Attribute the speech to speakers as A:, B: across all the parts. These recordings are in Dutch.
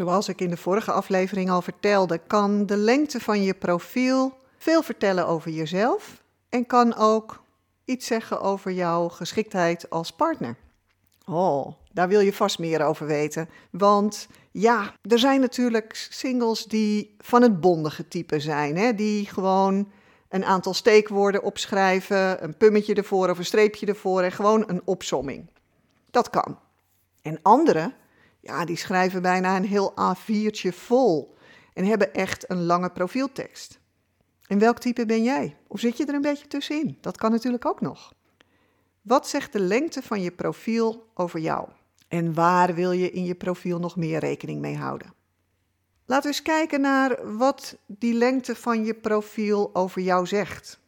A: Zoals ik in de vorige aflevering al vertelde, kan de lengte van je profiel veel vertellen over jezelf en kan ook iets zeggen over jouw geschiktheid als partner. Oh, daar wil je vast meer over weten. Want ja, er zijn natuurlijk singles die van het bondige type zijn. Hè? Die gewoon een aantal steekwoorden opschrijven, een pummetje ervoor of een streepje ervoor en gewoon een opsomming. Dat kan. En anderen, ja, die schrijven bijna een heel A4'tje vol en hebben echt een lange profieltekst. En welk type ben jij? Of zit je er een beetje tussenin? Dat kan natuurlijk ook nog. Wat zegt de lengte van je profiel over jou? En waar wil je in je profiel nog meer rekening mee houden? Laten we eens kijken naar wat die lengte van je profiel over jou zegt.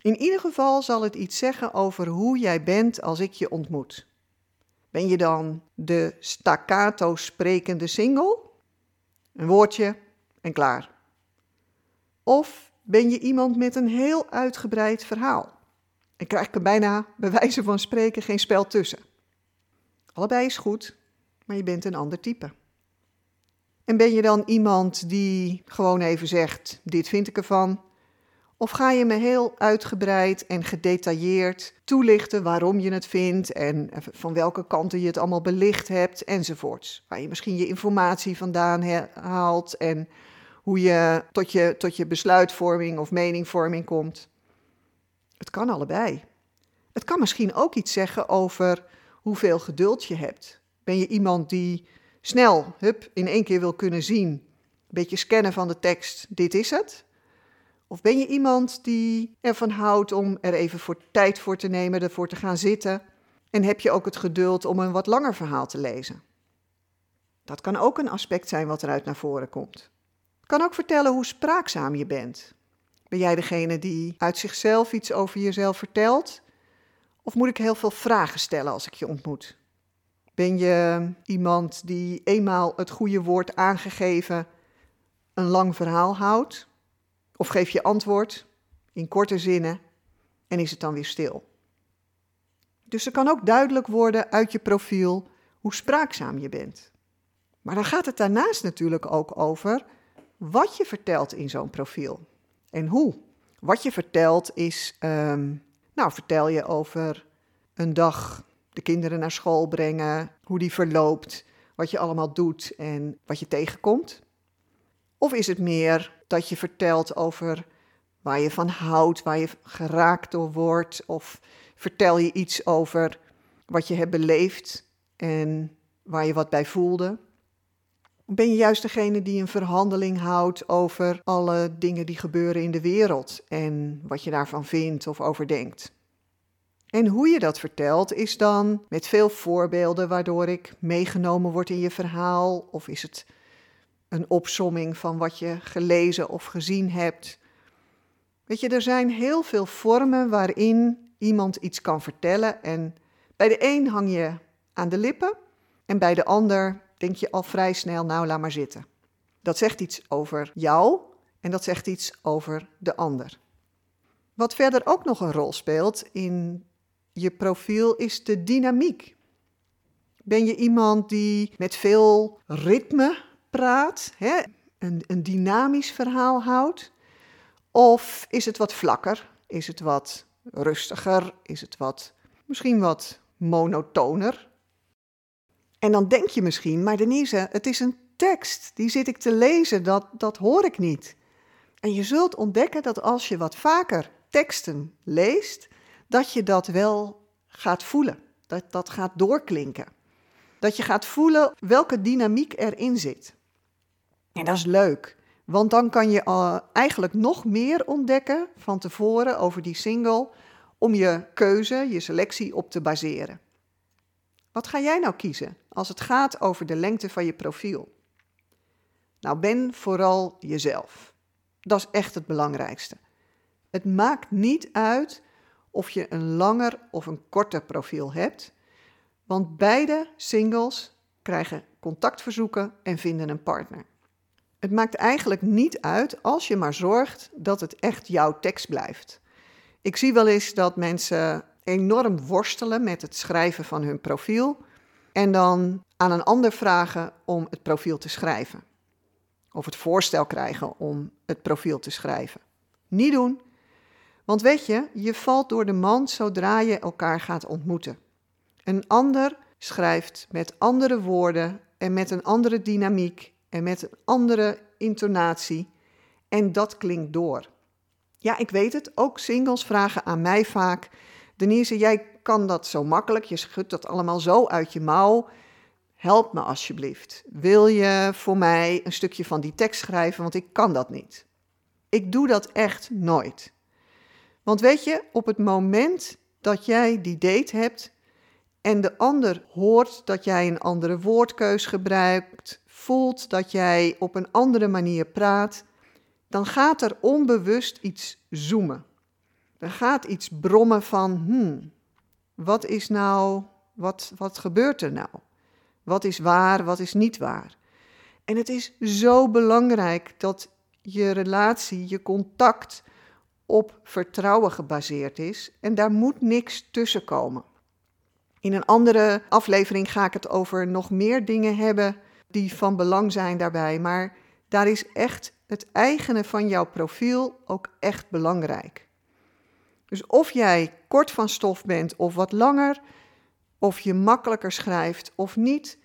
A: In ieder geval zal het iets zeggen over hoe jij bent als ik je ontmoet. Ben je dan de staccato sprekende single? Een woordje en klaar. Of ben je iemand met een heel uitgebreid verhaal? En krijg ik er bijna, bij wijze van spreken, geen spel tussen. Allebei is goed, maar je bent een ander type. En ben je dan iemand die gewoon even zegt: Dit vind ik ervan? Of ga je me heel uitgebreid en gedetailleerd toelichten waarom je het vindt en van welke kanten je het allemaal belicht hebt enzovoorts. Waar je misschien je informatie vandaan haalt en hoe je tot je, tot je besluitvorming of meningvorming komt. Het kan allebei. Het kan misschien ook iets zeggen over hoeveel geduld je hebt. Ben je iemand die snel, hup, in één keer wil kunnen zien, een beetje scannen van de tekst, dit is het? Of ben je iemand die ervan houdt om er even voor tijd voor te nemen, ervoor te gaan zitten? En heb je ook het geduld om een wat langer verhaal te lezen? Dat kan ook een aspect zijn wat eruit naar voren komt. Het kan ook vertellen hoe spraakzaam je bent. Ben jij degene die uit zichzelf iets over jezelf vertelt? Of moet ik heel veel vragen stellen als ik je ontmoet? Ben je iemand die eenmaal het goede woord aangegeven een lang verhaal houdt? Of geef je antwoord in korte zinnen en is het dan weer stil? Dus er kan ook duidelijk worden uit je profiel hoe spraakzaam je bent. Maar dan gaat het daarnaast natuurlijk ook over wat je vertelt in zo'n profiel en hoe. Wat je vertelt is, ehm, nou vertel je over een dag de kinderen naar school brengen, hoe die verloopt, wat je allemaal doet en wat je tegenkomt? Of is het meer dat je vertelt over waar je van houdt, waar je geraakt door wordt? Of vertel je iets over wat je hebt beleefd en waar je wat bij voelde? Ben je juist degene die een verhandeling houdt over alle dingen die gebeuren in de wereld en wat je daarvan vindt of overdenkt? En hoe je dat vertelt is dan met veel voorbeelden waardoor ik meegenomen word in je verhaal of is het een opsomming van wat je gelezen of gezien hebt. Weet je, er zijn heel veel vormen waarin iemand iets kan vertellen en bij de een hang je aan de lippen en bij de ander denk je al vrij snel, nou laat maar zitten. Dat zegt iets over jou en dat zegt iets over de ander. Wat verder ook nog een rol speelt in je profiel is de dynamiek. Ben je iemand die met veel ritme praat, hè? Een, een dynamisch verhaal houdt? Of is het wat vlakker? Is het wat rustiger? Is het wat, misschien wat monotoner? En dan denk je misschien, maar Denise, het is een tekst, die zit ik te lezen, dat, dat hoor ik niet. En je zult ontdekken dat als je wat vaker teksten leest, dat je dat wel gaat voelen. Dat dat gaat doorklinken. Dat je gaat voelen welke dynamiek erin zit. En dat is leuk, want dan kan je uh, eigenlijk nog meer ontdekken van tevoren over die single om je keuze, je selectie op te baseren. Wat ga jij nou kiezen als het gaat over de lengte van je profiel? Nou, ben vooral jezelf. Dat is echt het belangrijkste. Het maakt niet uit of je een langer of een korter profiel hebt, want beide singles krijgen contactverzoeken en vinden een partner. Het maakt eigenlijk niet uit als je maar zorgt dat het echt jouw tekst blijft. Ik zie wel eens dat mensen enorm worstelen met het schrijven van hun profiel en dan aan een ander vragen om het profiel te schrijven. Of het voorstel krijgen om het profiel te schrijven. Niet doen. Want weet je, je valt door de mand zodra je elkaar gaat ontmoeten. Een ander schrijft met andere woorden en met een andere dynamiek en met een andere intonatie. En dat klinkt door. Ja, ik weet het. Ook singles vragen aan mij vaak: Denise, jij kan dat zo makkelijk. Je schudt dat allemaal zo uit je mouw. Help me alsjeblieft. Wil je voor mij een stukje van die tekst schrijven? Want ik kan dat niet. Ik doe dat echt nooit. Want weet je, op het moment dat jij die date hebt en de ander hoort dat jij een andere woordkeus gebruikt, voelt dat jij op een andere manier praat, dan gaat er onbewust iets zoomen. Er gaat iets brommen van, hmm, wat is nou, wat, wat gebeurt er nou? Wat is waar, wat is niet waar? En het is zo belangrijk dat je relatie, je contact op vertrouwen gebaseerd is en daar moet niks tussen komen. In een andere aflevering ga ik het over nog meer dingen hebben die van belang zijn daarbij, maar daar is echt het eigene van jouw profiel ook echt belangrijk. Dus of jij kort van stof bent of wat langer, of je makkelijker schrijft of niet,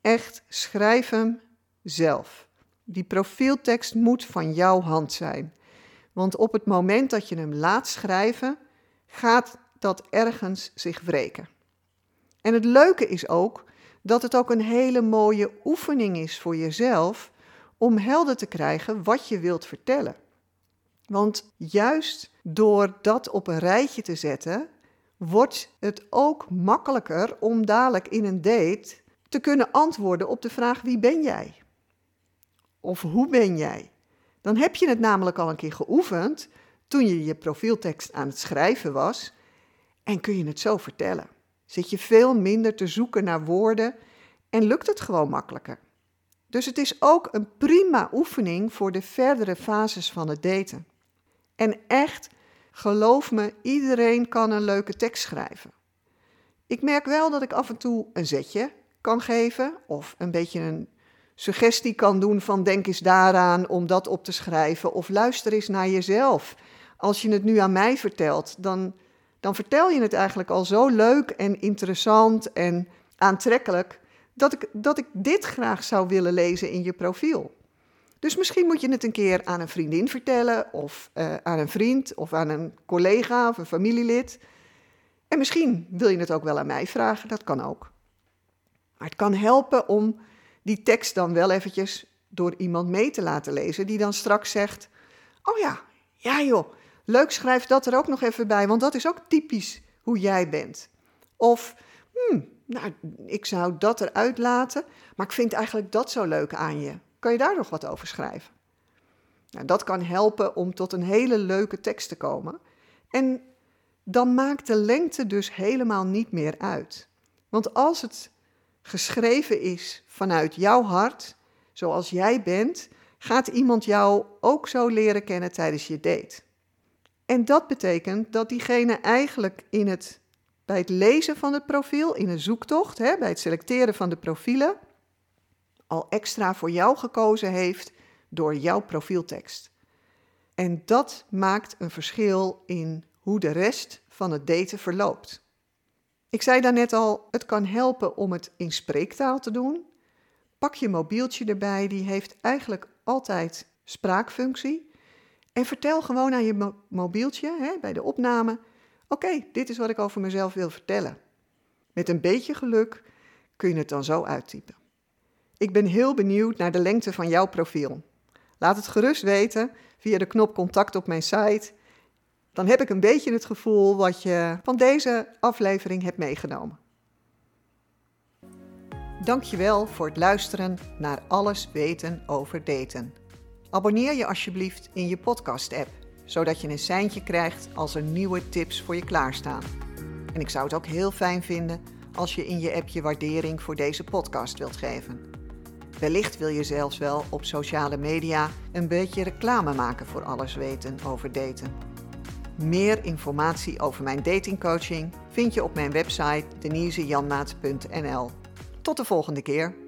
A: echt schrijf hem zelf. Die profieltekst moet van jouw hand zijn. Want op het moment dat je hem laat schrijven, gaat dat ergens zich wreken. En het leuke is ook dat het ook een hele mooie oefening is voor jezelf om helder te krijgen wat je wilt vertellen. Want juist door dat op een rijtje te zetten, wordt het ook makkelijker om dadelijk in een date te kunnen antwoorden op de vraag wie ben jij? Of hoe ben jij? Dan heb je het namelijk al een keer geoefend toen je je profieltekst aan het schrijven was en kun je het zo vertellen. Zit je veel minder te zoeken naar woorden en lukt het gewoon makkelijker. Dus het is ook een prima oefening voor de verdere fases van het daten. En echt, geloof me, iedereen kan een leuke tekst schrijven. Ik merk wel dat ik af en toe een zetje kan geven of een beetje een suggestie kan doen van denk eens daaraan om dat op te schrijven of luister eens naar jezelf. Als je het nu aan mij vertelt, dan, dan vertel je het eigenlijk al zo leuk en interessant en aantrekkelijk dat ik, dat ik dit graag zou willen lezen in je profiel. Dus misschien moet je het een keer aan een vriendin vertellen, of uh, aan een vriend, of aan een collega of een familielid. En misschien wil je het ook wel aan mij vragen, dat kan ook. Maar het kan helpen om die tekst dan wel eventjes door iemand mee te laten lezen, die dan straks zegt: Oh ja, ja joh, leuk, schrijf dat er ook nog even bij, want dat is ook typisch hoe jij bent. Of, hmm, nou, ik zou dat eruit laten, maar ik vind eigenlijk dat zo leuk aan je. Kan je daar nog wat over schrijven? Nou, dat kan helpen om tot een hele leuke tekst te komen. En dan maakt de lengte dus helemaal niet meer uit. Want als het geschreven is vanuit jouw hart, zoals jij bent, gaat iemand jou ook zo leren kennen tijdens je date. En dat betekent dat diegene eigenlijk in het, bij het lezen van het profiel, in een zoektocht, hè, bij het selecteren van de profielen, al extra voor jou gekozen heeft door jouw profieltekst. En dat maakt een verschil in hoe de rest van het daten verloopt. Ik zei daarnet al, het kan helpen om het in spreektaal te doen. Pak je mobieltje erbij, die heeft eigenlijk altijd spraakfunctie. En vertel gewoon aan je mobieltje hè, bij de opname: Oké, dit is wat ik over mezelf wil vertellen. Met een beetje geluk kun je het dan zo uittypen. Ik ben heel benieuwd naar de lengte van jouw profiel. Laat het gerust weten via de knop contact op mijn site. Dan heb ik een beetje het gevoel wat je van deze aflevering hebt meegenomen. Dankjewel voor het luisteren naar Alles weten over daten. Abonneer je alsjeblieft in je podcast-app, zodat je een seintje krijgt als er nieuwe tips voor je klaarstaan. En ik zou het ook heel fijn vinden als je in je app je waardering voor deze podcast wilt geven. Wellicht wil je zelfs wel op sociale media een beetje reclame maken voor alles weten over daten. Meer informatie over mijn datingcoaching vind je op mijn website denisejanmaat.nl. Tot de volgende keer.